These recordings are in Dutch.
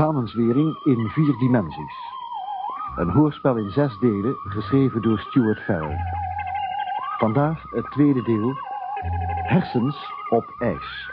Samenzwering in vier dimensies. Een hoorspel in zes delen, geschreven door Stuart Farrell. Vandaag het tweede deel, Hersens op ijs.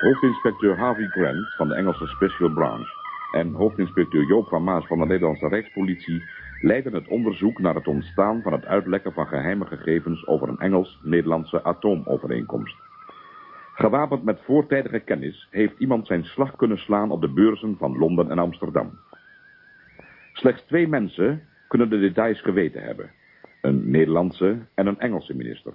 Hoofdinspecteur Harvey Grant van de Engelse Special Branch en hoofdinspecteur Joop van Maas van de Nederlandse Rijkspolitie leiden het onderzoek naar het ontstaan van het uitlekken van geheime gegevens over een Engels-Nederlandse atoomovereenkomst. Gewapend met voortijdige kennis heeft iemand zijn slag kunnen slaan op de beurzen van Londen en Amsterdam. Slechts twee mensen kunnen de details geweten hebben. Een Nederlandse en een Engelse minister.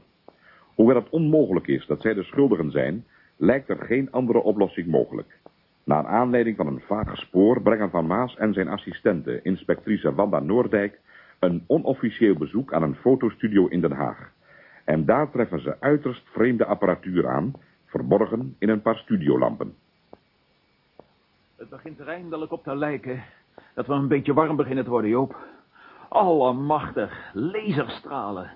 Hoewel het onmogelijk is dat zij de schuldigen zijn, lijkt er geen andere oplossing mogelijk. Naar aanleiding van een vage spoor brengen Van Maas en zijn assistente, inspectrice Wanda Noordijk, een onofficieel bezoek aan een fotostudio in Den Haag. En daar treffen ze uiterst vreemde apparatuur aan, verborgen in een paar studiolampen. Het begint er eindelijk op te lijken dat we een beetje warm beginnen te worden, Joop. Allemachtig, laserstralen.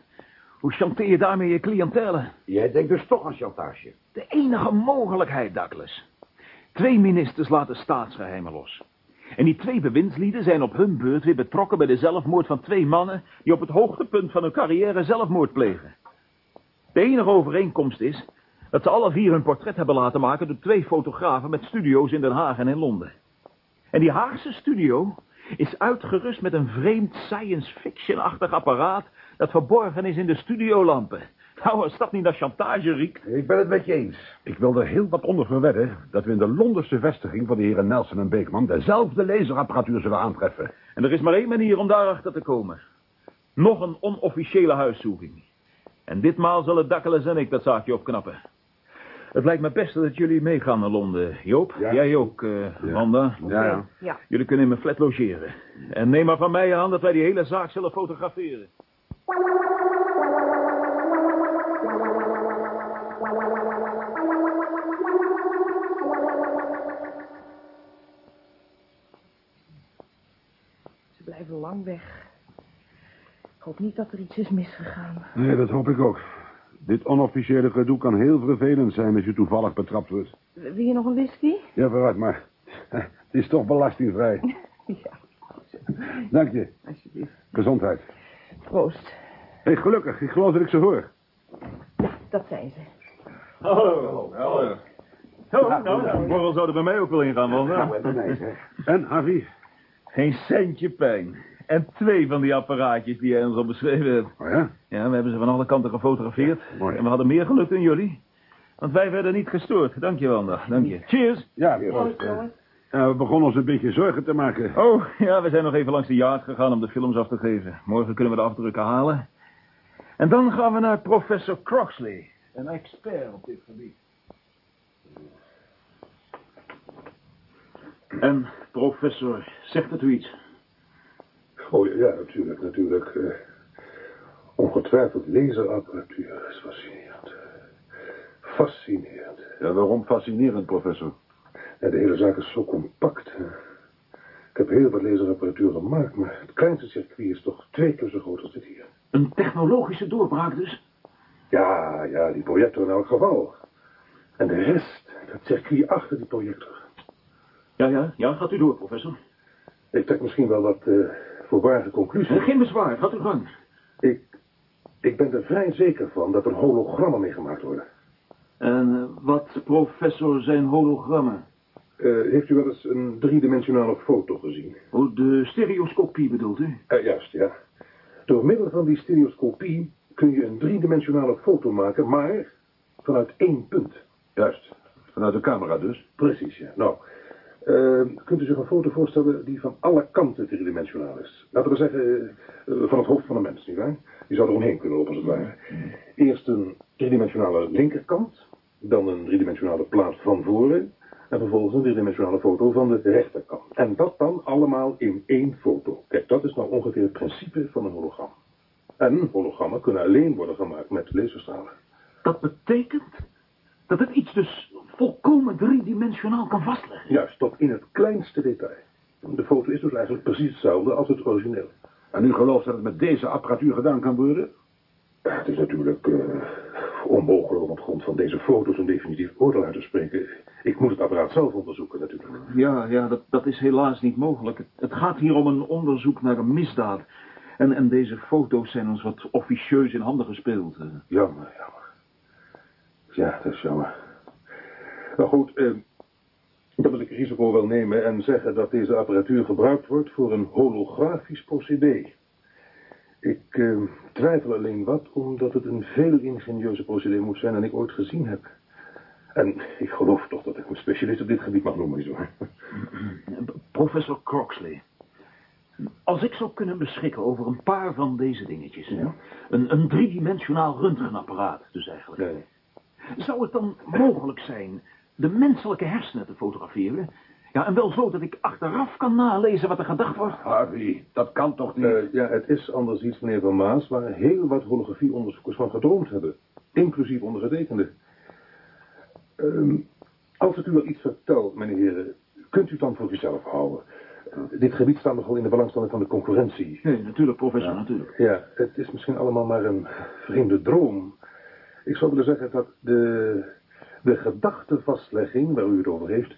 Hoe chanteer je daarmee je cliëntele? Jij denkt dus toch aan chantage? De enige mogelijkheid, Douglas. Twee ministers laten staatsgeheimen los. En die twee bewindslieden zijn op hun beurt weer betrokken bij de zelfmoord van twee mannen die op het hoogtepunt van hun carrière zelfmoord plegen. De enige overeenkomst is dat ze alle vier hun portret hebben laten maken door twee fotografen met studio's in Den Haag en in Londen. En die Haagse studio is uitgerust met een vreemd science fiction-achtig apparaat dat verborgen is in de studiolampen. Nou, als dat niet naar chantage riekt. Ik ben het met je eens. Ik wil er heel wat onder verwedden dat we in de Londense vestiging van de heren Nelson en Beekman dezelfde laserapparatuur zullen aantreffen. En er is maar één manier om daarachter te komen. Nog een onofficiële huiszoeking. En ditmaal zullen Dakkeles en ik dat zaakje opknappen. Het lijkt me best dat jullie meegaan naar Londen. Joop, Ja. jij ook, eh Wanda. Ja, ja. Ja. Jullie kunnen in mijn flat logeren. En neem maar van mij aan dat wij die hele zaak zullen fotograferen. Ze blijven lang weg. Ik hoop niet dat er iets is misgegaan. Nee, dat hoop ik ook. Dit onofficiële gedoe kan heel vervelend zijn als je toevallig betrapt wordt. Wil je nog een whisky? Ja, vooruit maar. Het is toch belastingvrij. Ja, Dank je. alsjeblieft. Gezondheid. Proost. Hé, gelukkig. Ik geloof dat ik ze hoor. Ja, dat zijn ze. Hallo. Hallo. Oh, nou, morgen zouden bij mij ook wel ingaan, Wanda. nee, En, Harvey? Geen centje pijn. En twee van die apparaatjes die jij ons al beschreven hebt. Oh ja? Ja, we hebben ze van alle kanten gefotografeerd. Mooi. En we hadden meer geluk dan jullie. Want wij werden niet gestoord. Dank je, Wanda. Dank je. Cheers. Ja, weer Ja, we begonnen ons een beetje zorgen te maken. Oh, ja, we zijn nog even langs de yard gegaan om de films af te geven. Morgen kunnen we de afdrukken halen. En dan gaan we naar professor Croxley. Een expert op dit gebied. En, professor, zegt het u iets? Oh ja, natuurlijk, natuurlijk. eh, ongetwijfeld laserapparatuur is fascinerend. Fascinerend. Ja, waarom fascinerend, professor? Ja, de hele zaak is zo compact. hè. Ik heb heel wat laserapparatuur gemaakt, maar het kleinste circuit is toch twee keer zo groot als dit hier. Een technologische doorbraak dus? Ja, ja, die projector in elk geval. En de rest, dat circuit achter die projector. Ja, ja, ja, gaat u door, professor. Ik trek misschien wel wat eh voorbarige conclusies. Geen bezwaar, gaat u gang. Ik, ik ben er vrij zeker van dat er hologrammen meegemaakt worden. En eh, wat, professor, zijn hologrammen? Eh, heeft u wel eens een driedimensionale foto gezien? Oh, de stereoscopie bedoelt u? Eh, juist, ja. Door middel van die stereoscopie kun je een driedimensionale foto maken, maar vanuit één punt. Juist. Vanuit de camera dus. Precies, ja. Nou, eh, kunt u zich een foto voorstellen die van alle kanten driedimensionaal is? Laten we zeggen, eh, van het hoofd van een mens, nietwaar? Die zou er omheen kunnen lopen, als het ware. Eerst een driedimensionale linkerkant, dan een driedimensionale plaat van voren, En vervolgens een driedimensionale foto van de rechterkant. En dat dan allemaal in één foto. Kijk, dat is nou ongeveer het principe van een hologram. En hologrammen kunnen alleen worden gemaakt met laserstralen. Dat betekent dat het iets dus volkomen driedimensionaal kan vastleggen. Juist, tot in het kleinste detail. De foto is dus eigenlijk precies hetzelfde als het origineel. En u gelooft dat het met deze apparatuur gedaan kan worden? Ja, Het is natuurlijk eh, onmogelijk om op grond van deze foto's een definitief oordeel uit te spreken. Ik moet het apparaat zelf onderzoeken natuurlijk. Ja, ja, dat, dat is helaas niet mogelijk. Het, het gaat hier om een onderzoek naar een misdaad. En, en deze foto's zijn ons wat officieus in handen gespeeld. eh. Jammer, jammer. Ja, dat is jammer. Nou goed, eh, dan wil ik risico wel nemen en zeggen dat deze apparatuur gebruikt wordt voor een holografisch procedé. Ik eh, twijfel alleen wat, omdat het een veel ingenieuze procedé moet zijn dan ik ooit gezien heb. En ik geloof toch dat ik me specialist op dit gebied mag noemen, zo. Professor Croxley. Als ik zou kunnen beschikken over een paar van deze dingetjes. Ja. Een, een driedimensionaal röntgenapparaat dus eigenlijk. Nee. Zou het dan mogelijk zijn de menselijke hersenen te fotograferen? Ja, en wel zo dat ik achteraf kan nalezen wat er gedacht wordt. Harvey, dat kan toch niet? Eh, ja, het is anders iets, meneer Van Maas, waar heel wat holografieonderzoekers van gedroomd hebben. Inclusief ondergetekende. Ehm, als het u wel iets vertelt, meneer heren, kunt u het dan voor uzelf houden. Dit gebied staat nogal in de belangstelling van de concurrentie. Nee, natuurlijk, professor, natuurlijk. Ja, het is misschien allemaal maar een vreemde droom. Ik zou willen zeggen dat de, de gedachtevastlegging waar u het over heeft,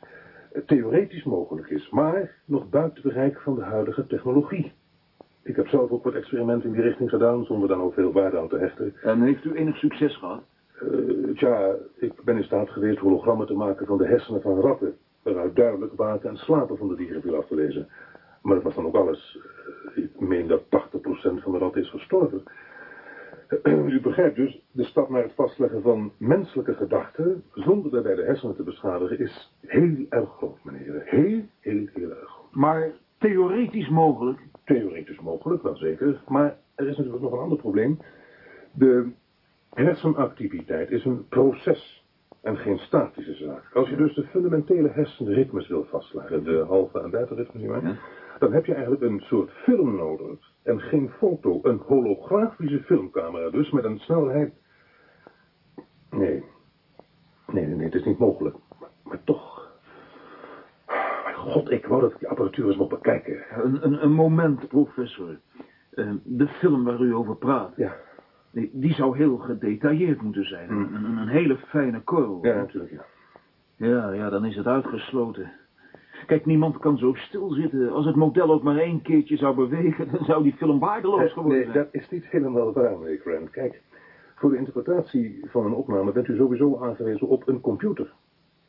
eh, theoretisch mogelijk is, maar nog buiten bereik van de huidige technologie. Ik heb zelf ook wat experimenten in die richting gedaan, zonder daar ook veel waarde aan te hechten. En heeft u enig succes gehad? Eh, tja, ik ben in staat geweest hologrammen te maken van de hersenen van ratten, waaruit duidelijk waken en slapen van de dieren viel af te lezen. Maar dat was dan ook alles. Eh, Ik meen dat 80% van de ratten is gestorven. U begrijpt dus, de stap naar het vastleggen van menselijke gedachten, zonder daarbij de hersenen te beschadigen, is heel erg groot, meneer. Heel, heel, heel erg groot. Maar theoretisch mogelijk. Theoretisch mogelijk, wel zeker. Maar er is natuurlijk nog een ander probleem. De hersenactiviteit is een proces en geen statische zaak. Als je dus de fundamentele hersenritmes wil vastleggen, de halve en beta-ritmes, nietwaar, Ja. dan heb je eigenlijk een soort film nodig. En geen foto, een holografische filmcamera, dus met een snelheid... Nee. Nee, nee, nee, het is niet mogelijk. Maar, maar toch... Mijn god, ik wou dat ik die apparatuur eens mocht bekijken. Een, een, een moment, professor. Eh, de film waar u over praat, Ja, die, die zou heel gedetailleerd moeten zijn. Een, een, een hele fijne korrel. ja, natuurlijk, ja. Ja, ja, dan is het uitgesloten. Kijk, niemand kan zo stilzitten. Als het model ook maar één keertje zou bewegen, dan zou die film waardeloos Eh, geworden nee, zijn. dat is niet helemaal waar, meneer Grant. Kijk, voor de interpretatie van een opname bent u sowieso aangewezen op een computer.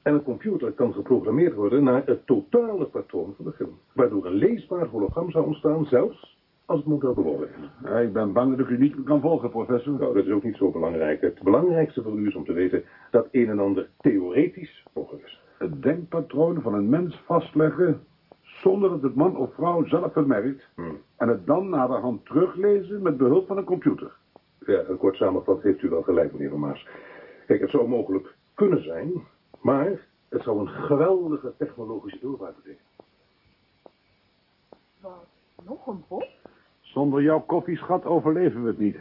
En een computer kan geprogrammeerd worden naar het totale patroon van de film. Waardoor een leesbaar hologram zou ontstaan, zelfs als het model bewogen is. Ja, ik ben bang dat ik u niet kan volgen, professor. Nou, dat is ook niet zo belangrijk. Het belangrijkste voor u is om te weten dat een en ander theoretisch mogelijk is. Het denkpatroon van een mens vastleggen zonder dat het man of vrouw zelf het merkt. Hmm. En het dan naderhand teruglezen met behulp van een computer. Ja, kort samenvat heeft u wel gelijk, meneer Van Maas. Kijk, het zou mogelijk kunnen zijn, maar het zou een geweldige technologische doorbraak betekenen. Wat? Nog een pop? Zonder jouw koffieschat overleven we het niet.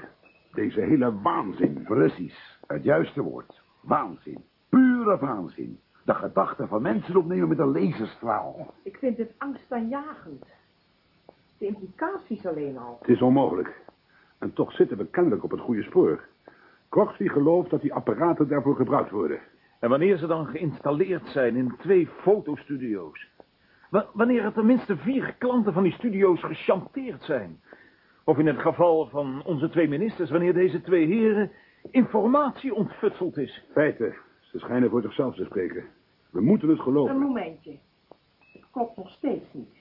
Deze hele waanzin. Precies, het juiste woord. Waanzin. Pure waanzin. De gedachten van mensen opnemen met een laserstraal. Ik vind het angstaanjagend. De implicaties alleen al. Het is onmogelijk. En toch zitten we kennelijk op het goede spoor. Croxley gelooft dat die apparaten daarvoor gebruikt worden. En wanneer ze dan geïnstalleerd zijn in twee fotostudio's. Wa- Wanneer er tenminste vier klanten van die studio's gechanteerd zijn. Of in het geval van onze twee ministers, wanneer deze twee heren informatie ontfutseld is. Feiten, ze schijnen voor zichzelf te spreken. We moeten het Een geloven. momentje. Het klopt nog steeds niet.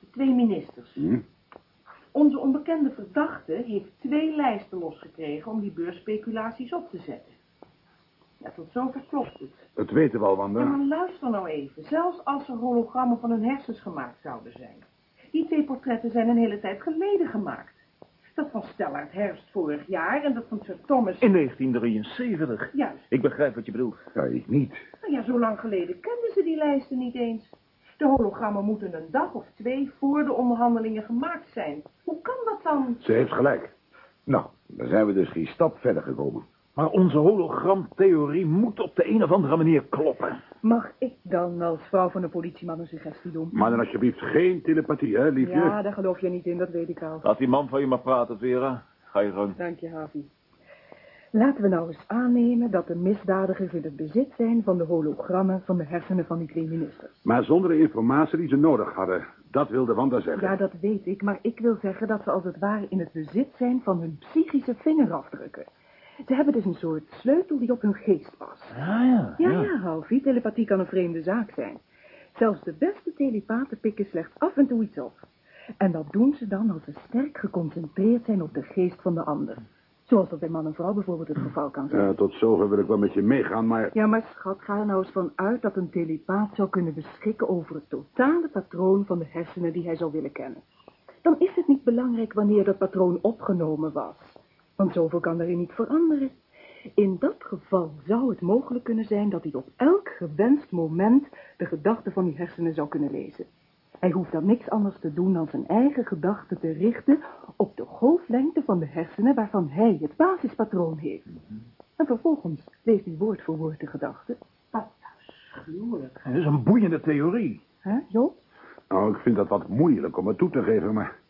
De twee ministers. Hm? Onze onbekende verdachte heeft twee lijsten losgekregen om die beursspeculaties op te zetten. Ja, tot zover klopt het. Het weten we al, Ja, Wanda. maar luister nou even. Zelfs als er hologrammen van hun hersens gemaakt zouden zijn. Die twee portretten zijn een hele tijd geleden gemaakt. Dat van Stellard Herfst vorig jaar en dat van Sir Thomas... In 1973. Juist. Ik begrijp wat je bedoelt. Ja, ik niet. Nou ja, zo lang geleden kenden ze die lijsten niet eens. De hologrammen moeten een dag of twee voor de onderhandelingen gemaakt zijn. Hoe kan dat dan? Ze heeft gelijk. Nou, dan zijn we dus geen stap verder gekomen. Maar onze hologramtheorie moet op de een of andere manier kloppen. Mag ik dan als vrouw van de politieman een suggestie doen? Maar dan alsjeblieft geen telepathie, hè, liefje? Ja, daar geloof je niet in, dat weet ik al. Laat die man van je maar praten, Vera. Ga je gang. Dank je, Havi. Laten we nou eens aannemen dat de misdadigers in het bezit zijn van de hologrammen van de hersenen van die twee ministers. Maar zonder de informatie die ze nodig hadden. Dat wilde Wanda zeggen. Ja, dat weet ik, maar ik wil zeggen dat ze als het ware in het bezit zijn van hun psychische vingerafdrukken. Ze hebben dus een soort sleutel die op hun geest past. Ah, ja. Ja, ja, Halfie, telepathie kan een vreemde zaak zijn. Zelfs de beste telepaten pikken slechts af en toe iets op. En dat doen ze dan als ze sterk geconcentreerd zijn op de geest van de ander. Zoals dat bij man en vrouw bijvoorbeeld het geval kan zijn. Ja, tot zover wil ik wel met je meegaan, maar... Ja, maar schat, ga er nou eens van uit dat een telepaat zou kunnen beschikken over het totale patroon van de hersenen die hij zou willen kennen. Dan is het niet belangrijk wanneer dat patroon opgenomen was. Want zoveel kan erin niet veranderen. In dat geval zou het mogelijk kunnen zijn dat hij op elk gewenst moment de gedachten van die hersenen zou kunnen lezen. Hij hoeft dan niks anders te doen dan zijn eigen gedachten te richten op de golflengte van de hersenen waarvan hij het basispatroon heeft. En vervolgens leest hij woord voor woord de gedachten. Wat afschuwelijk. Dat is een boeiende theorie. Hè, Joop? Nou, ik vind dat wat moeilijk om het toe te geven, maar...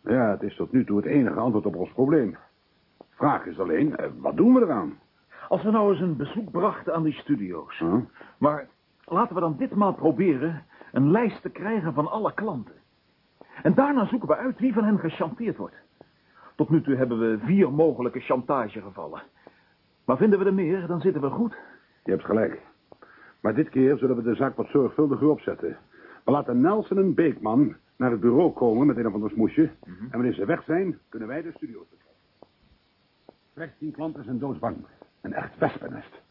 Ja, het is tot nu toe het enige antwoord op ons probleem. Vraag is alleen, eh, wat doen we eraan? Als we nou eens een bezoek brachten aan die studio's. Huh? Maar laten we dan ditmaal proberen een lijst te krijgen van alle klanten. En daarna zoeken we uit wie van hen gechanteerd wordt. Tot nu toe hebben we vier mogelijke chantagegevallen. Maar vinden we er meer, dan zitten we goed. Je hebt gelijk. Maar dit keer zullen we de zaak wat zorgvuldiger opzetten. We laten Nelson en Beekman naar het bureau komen met een of ander smoesje. En wanneer ze weg zijn, kunnen wij de studio's. Vijftien klanten zijn doodsbang. Een echt wespennest.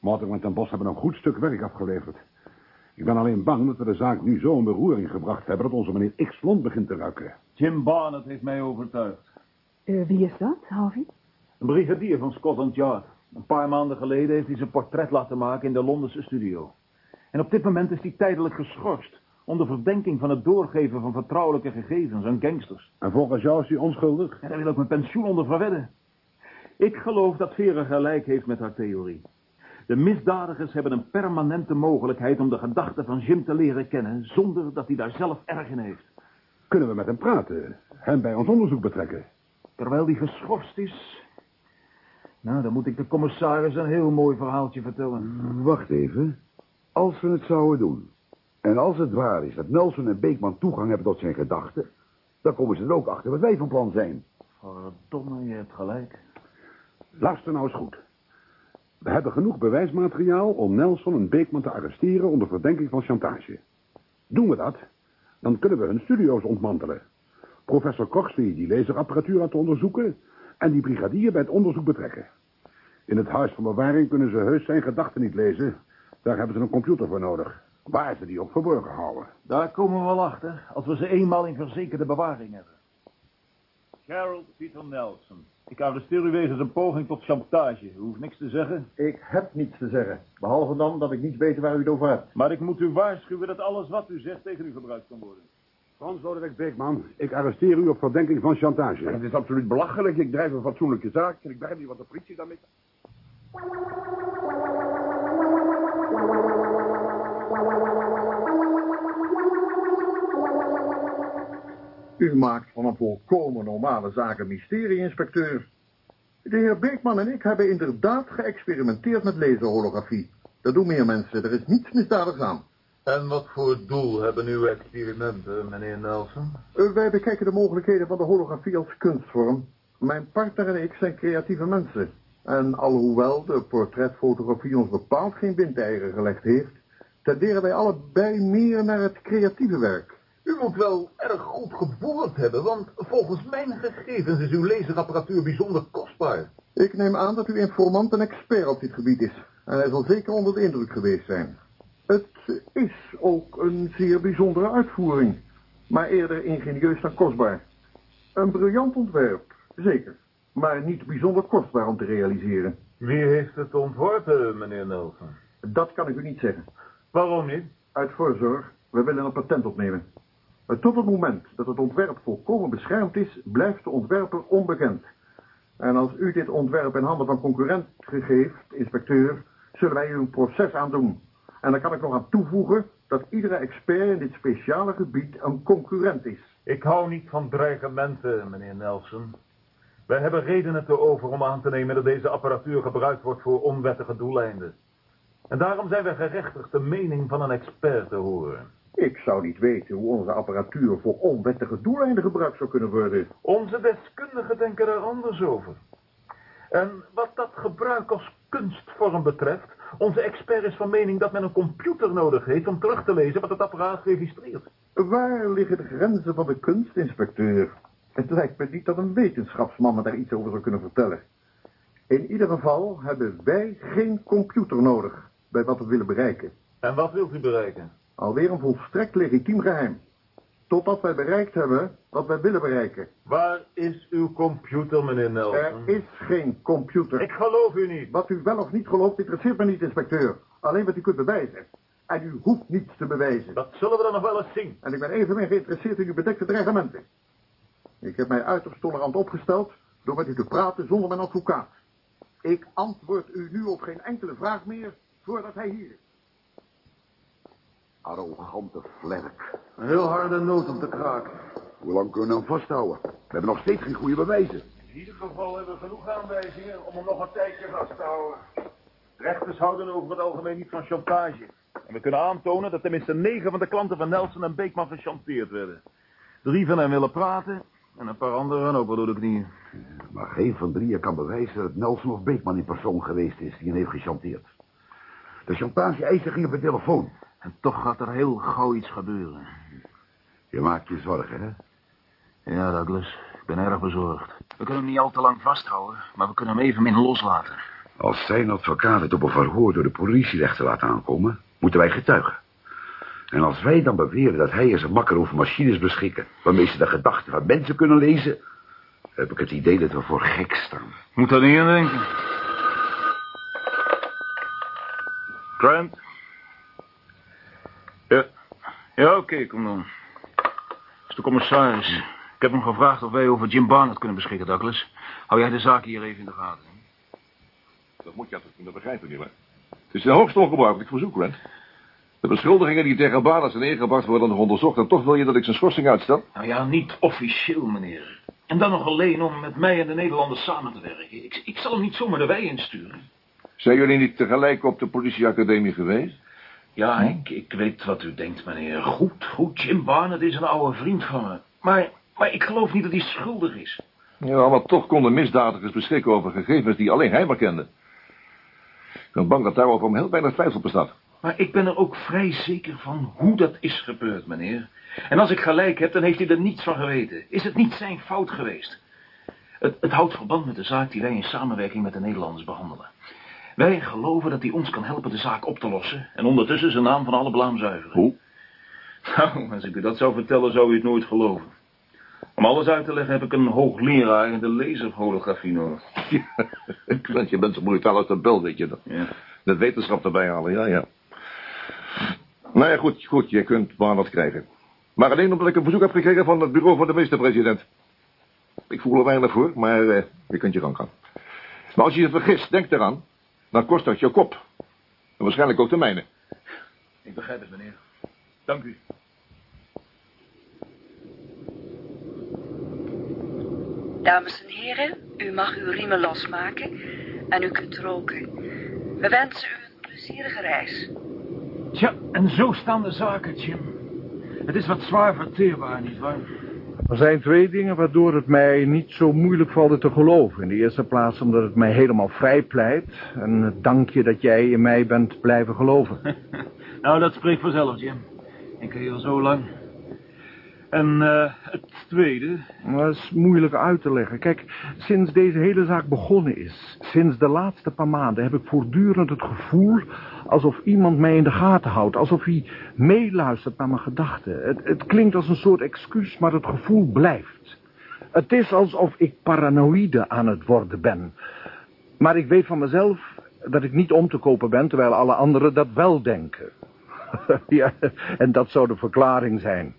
Mortimer en Ten Bos hebben een goed stuk werk afgeleverd. Ik ben alleen bang dat we de zaak nu zo in beroering gebracht hebben... dat onze meneer X Lond begint te ruiken. Jim Barnett heeft mij overtuigd. Eh, wie is dat, Harvey? Een brigadier van Scotland Yard. Een paar maanden geleden heeft hij zijn portret laten maken in de Londense studio. En op dit moment is hij tijdelijk geschorst... onder verdenking van het doorgeven van vertrouwelijke gegevens aan gangsters. En volgens jou is hij onschuldig? En daar wil ik mijn pensioen onder verwedden. Ik geloof dat Vera gelijk heeft met haar theorie. De misdadigers hebben een permanente mogelijkheid om de gedachten van Jim te leren kennen... zonder dat hij daar zelf erg in heeft. Kunnen we met hem praten? Hem bij ons onderzoek betrekken? Terwijl hij geschorst is... Nou, dan moet ik de commissaris een heel mooi verhaaltje vertellen. Wacht even. Als we het zouden doen... en als het waar is dat Nelson en Beekman toegang hebben tot zijn gedachten... dan komen ze er ook achter wat wij van plan zijn. Verdomme, je hebt gelijk. Luister nou eens goed. We hebben genoeg bewijsmateriaal om Nelson en Beekman te arresteren onder verdenking van chantage. Doen we dat, dan kunnen we hun studio's ontmantelen. Professor Coxley die laserapparatuur laten onderzoeken en die brigadier bij het onderzoek betrekken. In het huis van bewaring kunnen ze heus zijn gedachten niet lezen. Daar hebben ze een computer voor nodig. Waar ze die ook verborgen houden. Daar komen we wel achter, als we ze eenmaal in verzekerde bewaring hebben. Gerald Peter Nelson. Ik arresteer u wegens een poging tot chantage. U hoeft niks te zeggen. Ik heb niets te zeggen. Behalve dan dat ik niet weet waar u het over hebt. Maar ik moet u waarschuwen dat alles wat u zegt tegen u gebruikt kan worden. Frans Lodewijk Beekman, ik arresteer u op verdenking van chantage. Het is absoluut belachelijk. Ik drijf een fatsoenlijke zaak en ik begrijp niet wat de politie daarmee... U maakt van een volkomen normale zaak een mysterie-inspecteur. De heer Beekman en ik hebben inderdaad geëxperimenteerd met laserholografie. Dat doen meer mensen. Er is niets misdadigs aan. En wat voor doel hebben uw experimenten, meneer Nelson? Uh, wij bekijken de mogelijkheden van de holografie als kunstvorm. Mijn partner en ik zijn creatieve mensen. En alhoewel de portretfotografie ons bepaald geen windeieren gelegd heeft, tenderen wij allebei meer naar het creatieve werk. U moet wel erg goed geboord hebben, want volgens mijn gegevens is uw laserapparatuur bijzonder kostbaar. Ik neem aan dat uw informant een expert op dit gebied is. En hij zal zeker onder de indruk geweest zijn. Het is ook een zeer bijzondere uitvoering, maar eerder ingenieus dan kostbaar. Een briljant ontwerp, Zeker, maar niet bijzonder kostbaar om te realiseren. Wie heeft het ontworpen, meneer Nelson? Dat kan ik u niet zeggen. Waarom niet? Uit voorzorg, we willen een patent opnemen. Tot het moment dat het ontwerp volkomen beschermd is, blijft de ontwerper onbekend. En als u dit ontwerp in handen van concurrent gegeeft, inspecteur, zullen wij u een proces aandoen. En dan kan ik nog aan toevoegen dat iedere expert in dit speciale gebied een concurrent is. Ik hou niet van dreigementen, meneer Nelson. Wij hebben redenen te over om aan te nemen dat deze apparatuur gebruikt wordt voor onwettige doeleinden. En daarom zijn wij gerechtigd de mening van een expert te horen. Ik zou niet weten hoe onze apparatuur voor onwettige doeleinden gebruikt zou kunnen worden. Onze deskundigen denken daar anders over. En wat dat gebruik als kunstvorm betreft, onze expert is van mening dat men een computer nodig heeft om terug te lezen wat het apparaat registreert. Waar liggen de grenzen van de kunst, inspecteur? Het lijkt me niet dat een wetenschapsman me daar iets over zou kunnen vertellen. In ieder geval hebben wij geen computer nodig bij wat we willen bereiken. En wat wilt u bereiken? Alweer een volstrekt legitiem geheim. Totdat wij bereikt hebben wat wij willen bereiken. Waar is uw computer, meneer Nelson? Er is geen computer. Ik geloof u niet. Wat u wel of niet gelooft, interesseert me niet, inspecteur. Alleen wat u kunt bewijzen. En u hoeft niets te bewijzen. Dat zullen we dan nog wel eens zien. En ik ben evenmin geïnteresseerd in uw bedekte dreigementen. Ik heb mij uiterst tolerant opgesteld door met u te praten zonder mijn advocaat. Ik antwoord u nu op geen enkele vraag meer voordat hij hier is. Arrogante vlerk. Een heel harde noot om te kraken. Hoe lang kunnen we hem vasthouden? We hebben nog steeds geen goede bewijzen. In ieder geval hebben we genoeg aanwijzingen om hem nog een tijdje vast te houden. Rechters houden over het algemeen niet van chantage. En we kunnen aantonen dat tenminste negen van de klanten van Nelson en Beekman gechanteerd werden. Drie van hen willen praten en een paar anderen ook wel door de knieën. Maar geen van drieën kan bewijzen dat Nelson of Beekman in persoon geweest is die hen heeft gechanteerd. De chantage-eisen gingen per telefoon. En toch gaat er heel gauw iets gebeuren. Je maakt je zorgen, hè? Ja, Douglas, ik ben erg bezorgd. We kunnen hem niet al te lang vasthouden, maar we kunnen hem evenmin loslaten. Als zijn advocaat het op een verhoor door de politierechter laat aankomen, moeten wij getuigen. En als wij dan beweren dat hij en zijn makker over machines beschikken... waarmee ze de gedachten van mensen kunnen lezen... heb ik het idee dat we voor gek staan. Moet daar niet aan denken. Grant? Ja, oké, kom dan. Dat is de commissaris. Ik heb hem gevraagd of wij over Jim Barnett kunnen beschikken, Douglas. Hou jij de zaak hier even in de gaten. Dat moet je altijd kunnen begrijpen, nietwaar? Het is een hoogst ongebruikelijk verzoek, Grant. De beschuldigingen die tegen Barnett zijn ingebracht worden nog onderzocht... en toch wil je dat ik zijn schorsing uitstel? Nou ja, niet officieel, meneer. En dan nog alleen om met mij en de Nederlanders samen te werken. Ik, ik zal hem niet zomaar de wei insturen. Zijn jullie niet tegelijk op de politieacademie geweest? Ja, ik, ik weet wat u denkt, meneer. Goed, goed, Jim Barnett is een oude vriend van me. Maar, maar ik geloof niet dat hij schuldig is. Ja, maar toch konden misdadigers beschikken over gegevens die alleen hij maar kende. Ik ben bang dat daarover om heel weinig twijfel bestaat. Maar ik ben er ook vrij zeker van hoe dat is gebeurd, meneer. En als ik gelijk heb, dan heeft hij er niets van geweten. Is het niet zijn fout geweest? Het, het houdt verband met de zaak die wij in samenwerking met de Nederlanders behandelen. Wij geloven dat hij ons kan helpen de zaak op te lossen... en ondertussen zijn naam van alle blaam zuiveren. Hoe? Nou, als ik u dat zou vertellen, zou u het nooit geloven. Om alles uit te leggen heb ik een hoogleraar in de laserholografie nodig. Ja, je bent zo brutaal als de bel, weet je dat. Ja. De wetenschap erbij halen, ja, ja. Nou ja, goed, goed, je kunt Barnard krijgen. Maar alleen omdat ik een verzoek heb gekregen van het bureau van de minister-president. Ik voel er weinig voor, maar eh, je kunt je gang gaan. Maar als je je vergist, denk eraan, dan kost dat je kop. En waarschijnlijk ook de mijne. Ik begrijp het, meneer. Dank u. Dames en heren, u mag uw riemen losmaken en u kunt roken. We wensen u een plezierige reis. Tja, en zo staan de zaken, Jim. Het is wat zwaar verteerbaar, nietwaar? Er zijn twee dingen waardoor het mij niet zo moeilijk valt te geloven. In de eerste plaats omdat het mij helemaal vrij pleit. En het dankje dat jij in mij bent blijven geloven. nou, dat spreekt vanzelf, Jim. Ik ken je al zo lang. En eh, het tweede... Dat is moeilijk uit te leggen. Kijk, sinds deze hele zaak begonnen is, sinds de laatste paar maanden, heb ik voortdurend het gevoel alsof iemand mij in de gaten houdt, alsof hij meeluistert naar mijn gedachten. Het, het klinkt als een soort excuus, maar het gevoel blijft. Het is alsof ik paranoïde aan het worden ben. Maar ik weet van mezelf dat ik niet om te kopen ben, terwijl alle anderen dat wel denken. ja, en dat zou de verklaring zijn.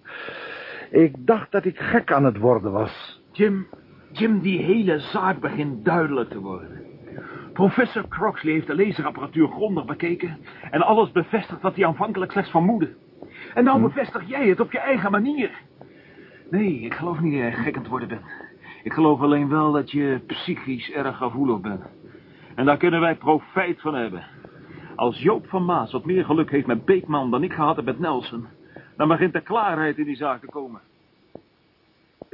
Ik dacht dat ik gek aan het worden was. Jim, Jim, die hele zaak begint duidelijk te worden. Professor Croxley heeft de laserapparatuur grondig bekeken... en alles bevestigd wat hij aanvankelijk slechts vermoedde. En nou bevestig jij het op je eigen manier. Nee, ik geloof niet dat je gek aan het worden bent. Ik geloof alleen wel dat je psychisch erg gevoelig bent. En daar kunnen wij profijt van hebben. Als Joop van Maas wat meer geluk heeft met Beekman dan ik gehad heb met Nelson... dan begint er klaarheid in die zaak te komen.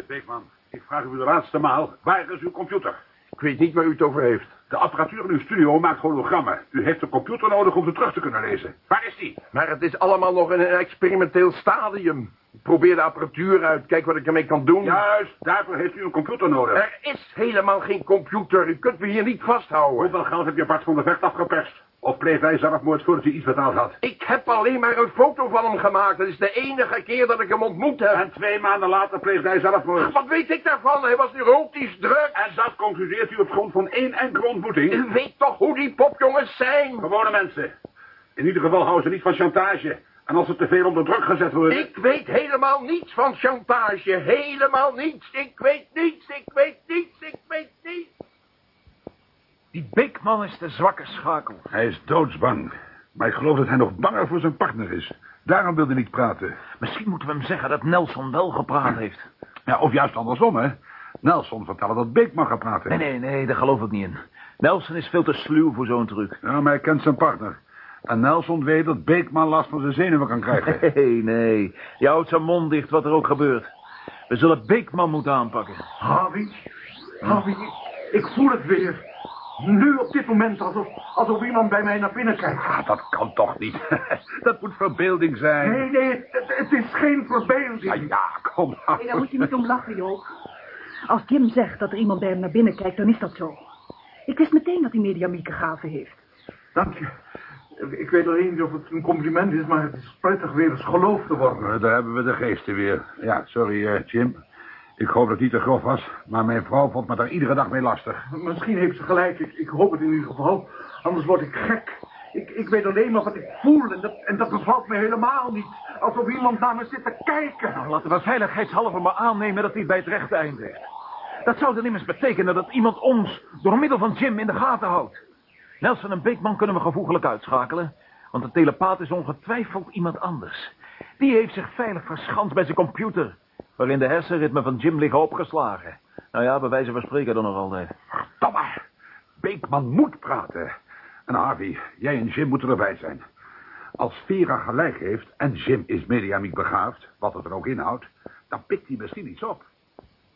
Beekman, ik vraag u de laatste maal, waar is uw computer? Ik weet niet waar u het over heeft. De apparatuur in uw studio maakt hologrammen. U heeft een computer nodig om ze terug te kunnen lezen. Waar is die? Maar het is allemaal nog in een experimenteel stadium. Ik probeer de apparatuur uit, kijk wat ik ermee kan doen. Juist, daarvoor heeft u een computer nodig. Er is helemaal geen computer. U kunt me hier niet vasthouden. Hoeveel geld heb je Bart van de Vecht afgeperst? Of pleegt hij zelfmoord voordat hij iets betaald had? Ik heb alleen maar een foto van hem gemaakt. Dat is de enige keer dat ik hem ontmoet heb. En twee maanden later pleegt hij zelfmoord. Wat weet ik daarvan? Hij was neurotisch druk. En dat concludeert u op grond van één enkele ontmoeting? U weet toch hoe die popjongens zijn? Gewone mensen. In ieder geval houden ze niet van chantage. En als ze te veel onder druk gezet worden... Ik weet helemaal niets van chantage. Helemaal niets. Ik weet niets. Ik weet niets. Ik weet niets. Die Beekman is de zwakke schakel. Hij is doodsbang. Maar ik geloof dat hij nog banger voor zijn partner is. Daarom wilde hij niet praten. Misschien moeten we hem zeggen dat Nelson wel gepraat heeft. Ja, of juist andersom, hè. Nelson vertellen dat Beekman gaat praten. Nee, nee, nee, daar geloof ik niet in. Nelson is veel te sluw voor zo'n truc. Ja, maar hij kent zijn partner. En Nelson weet dat Beekman last van zijn zenuwen kan krijgen. Nee, nee. Je houdt zijn mond dicht, wat er ook gebeurt. We zullen Beekman moeten aanpakken. Harvey, Harvey, ik voel het weer. Nu op dit moment alsof, alsof iemand bij mij naar binnen kijkt. Ah, dat kan toch niet. dat moet verbeelding zijn. Nee, nee, het, het is geen verbeelding. Ja, ja, kom nou. Nee, daar moet je niet om lachen, Joop. Als Jim zegt dat er iemand bij hem naar binnen kijkt, dan is dat zo. Ik wist meteen dat hij mediamieke gaven heeft. Dank je. Ik weet alleen niet of het een compliment is, maar het is prettig weer eens geloofd te worden. Uh, daar hebben we de geesten weer. Ja, sorry, uh, Jim. Ik hoop dat het niet te grof was, maar mijn vrouw vond me daar iedere dag mee lastig. Misschien heeft ze gelijk, ik, ik hoop het in ieder geval. Anders word ik gek. Ik, ik weet alleen maar wat ik voel en dat, en dat bevalt me helemaal niet. Alsof iemand naar me zit te kijken. Nou, laten we veiligheidshalve maar aannemen dat hij bij het rechte eind is. Dat zou dan immers betekenen dat iemand ons door middel van Jim in de gaten houdt. Nelson en Beekman kunnen we gevoeglijk uitschakelen, want de telepaat is ongetwijfeld iemand anders. Die heeft zich veilig verschanst bij zijn computer, waarin de hersenritmen van Jim liggen opgeslagen. Nou ja, bij wijze van spreken dan nog altijd. Verdomme, Beekman moet praten. En Harvey, jij en Jim moeten erbij zijn. Als Vera gelijk heeft en Jim is mediamiek begaafd, wat het er ook inhoudt, dan pikt hij misschien iets op.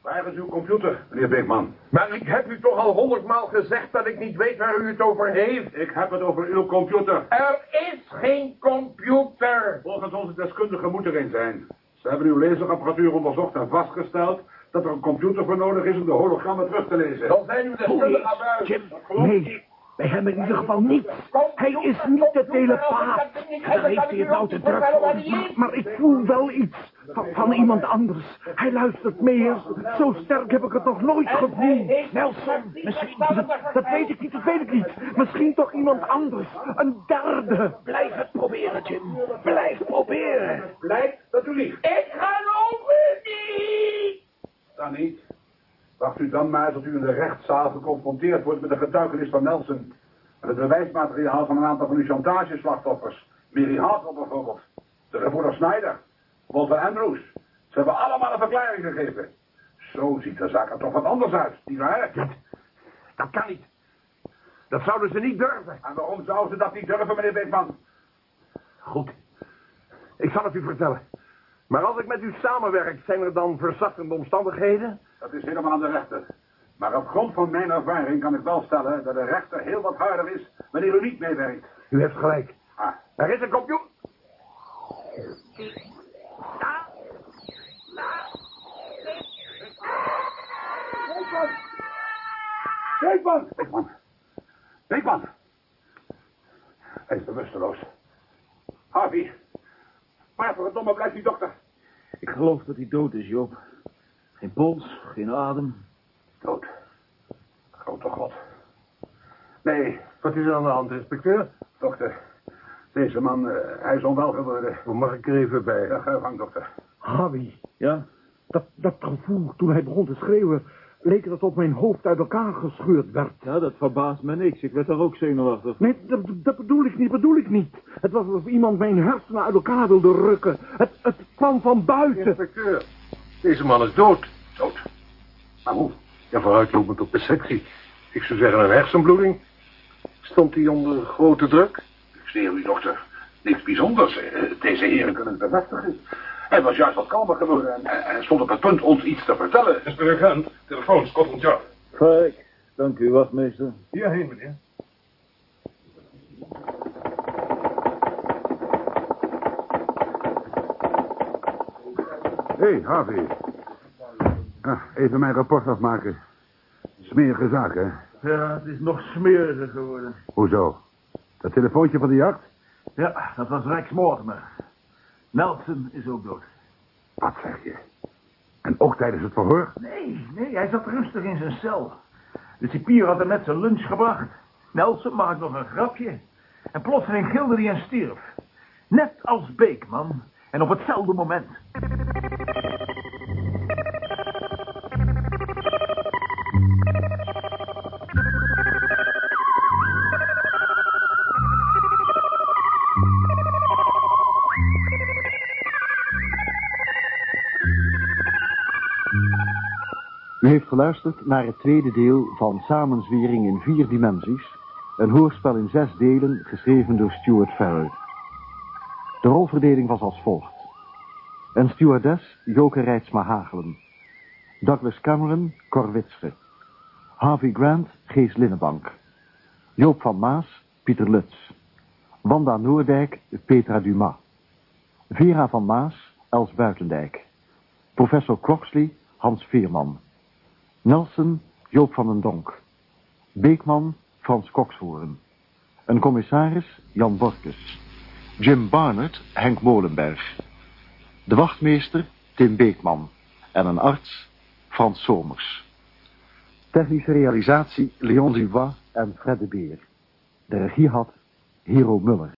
Waar is uw computer, meneer Beekman? Maar ik heb u toch al honderdmaal gezegd dat ik niet weet waar u het over heeft. Ik heb het over uw computer. Er is geen computer. Volgens onze deskundigen moet er een zijn. Ze hebben uw laserapparatuur onderzocht en vastgesteld dat er een computer voor nodig is om de hologrammen terug te lezen. Dan zijn uw deskundigen aan buiten. Jim, nee, bij hem in ieder geval niet. Hij is niet de telepaat. Daar heeft hij het nou te druk voor. Maar, maar ik voel wel iets van, van, iemand anders. Hij luistert meer. Zo sterk heb ik het nog nooit gevoeld. Nelson, misschien... Dat, dat weet ik niet, dat weet ik niet. Misschien toch iemand anders. Een derde. Blijf het proberen, Jim. Blijf proberen. Blijf dat u liegt. Ik geloof het niet. Dan niet. Wacht u dan maar tot u in de rechtszaal geconfronteerd wordt met de getuigenis van Nelson. En het bewijsmateriaal van een aantal van uw chantageslachtoffers. Mary Hartwell bijvoorbeeld. De reporter Snyder. Walter Andrews. Ze hebben allemaal een verklaring gegeven. Zo ziet de zaak er toch wat anders uit, nietwaar? Dat, dat kan niet. Dat zouden ze niet durven. En waarom zouden ze dat niet durven, meneer Beekman? Goed. Ik zal het u vertellen. Maar als ik met u samenwerk, zijn er dan verzachtende omstandigheden? Dat is helemaal aan de rechter. Maar op grond van mijn ervaring kan ik wel stellen dat de rechter heel wat harder is wanneer u niet meewerkt. U heeft gelijk. Ah. Er is een computer. Beekman! Beekman! Beekman! Hij is bewusteloos. Harvey, waar voor het domme blijft die dokter? Ik geloof dat hij dood is, Joop. Geen pols, geen adem. Dood. Grote god. Nee, wat is er aan de hand, inspecteur? Dokter, deze man, eh, hij is onwel geworden. Hoe mag ik er even bij? Ja, gang, dokter. Harvey, Ja? dat, dat gevoel toen hij begon te schreeuwen... leek het alsof mijn hoofd uit elkaar gescheurd werd. Ja, dat verbaast me niks. Ik werd daar ook zenuwachtig. Nee, dat, dat bedoel ik niet, bedoel ik niet. Het was alsof iemand mijn hersenen uit elkaar wilde rukken. Het, het kwam van buiten. Inspecteur, deze man is dood. Dood. Maar hoe? Ja, vooruitlopend op de sectie. Ik zou zeggen een hersenbloeding. Stond hij onder grote druk? U, dokter. Niks bijzonders. Eh, Deze heren kunnen het bevestigen. Hij was juist wat kalmer geworden en stond op het punt ons iets te vertellen. Inspecteur telefoon, Scotland Yard. Kijk, dank u, wachtmeester. Hierheen, meneer. Hé, hey, Harvey. Ah, even mijn rapport afmaken. Smerige zaak, hè? Ja, het is nog smeriger geworden. Hoezo? Dat telefoontje van de jacht? Ja, dat was Rex Mortimer. Nelson is ook dood. Wat zeg je? En ook tijdens het verhoor? Nee, nee, hij zat rustig in zijn cel. De cipier had hem net zijn lunch gebracht. Nelson maakte nog een grapje. En plotseling gilde hij en stierf. Net als Beekman. En op hetzelfde moment. Heeft geluisterd naar het tweede deel van Samenzwering in vier dimensies. Een hoorspel in zes delen, geschreven door Stuart Farrell. De rolverdeling was als volgt. Een stewardess, Joke Rijtsma Hagelen. Douglas Cameron, Cor Witsche. Harvey Grant, Gees Linnenbank. Joop van Maas, Pieter Lutz. Wanda Noordijk, Petra Dumas. Vera van Maas, Els Buitendijk. Professor Croxley, Hans Veerman. Nelson, Joop van den Donk. Beekman, Frans Kokshoorn. Een commissaris, Jan Borkes. Jim Barnett, Henk Molenberg. De wachtmeester, Tim Beekman. En een arts, Frans Somers. Technische realisatie, Leon Dubois en Fred de Beer. De regie had Hero Muller.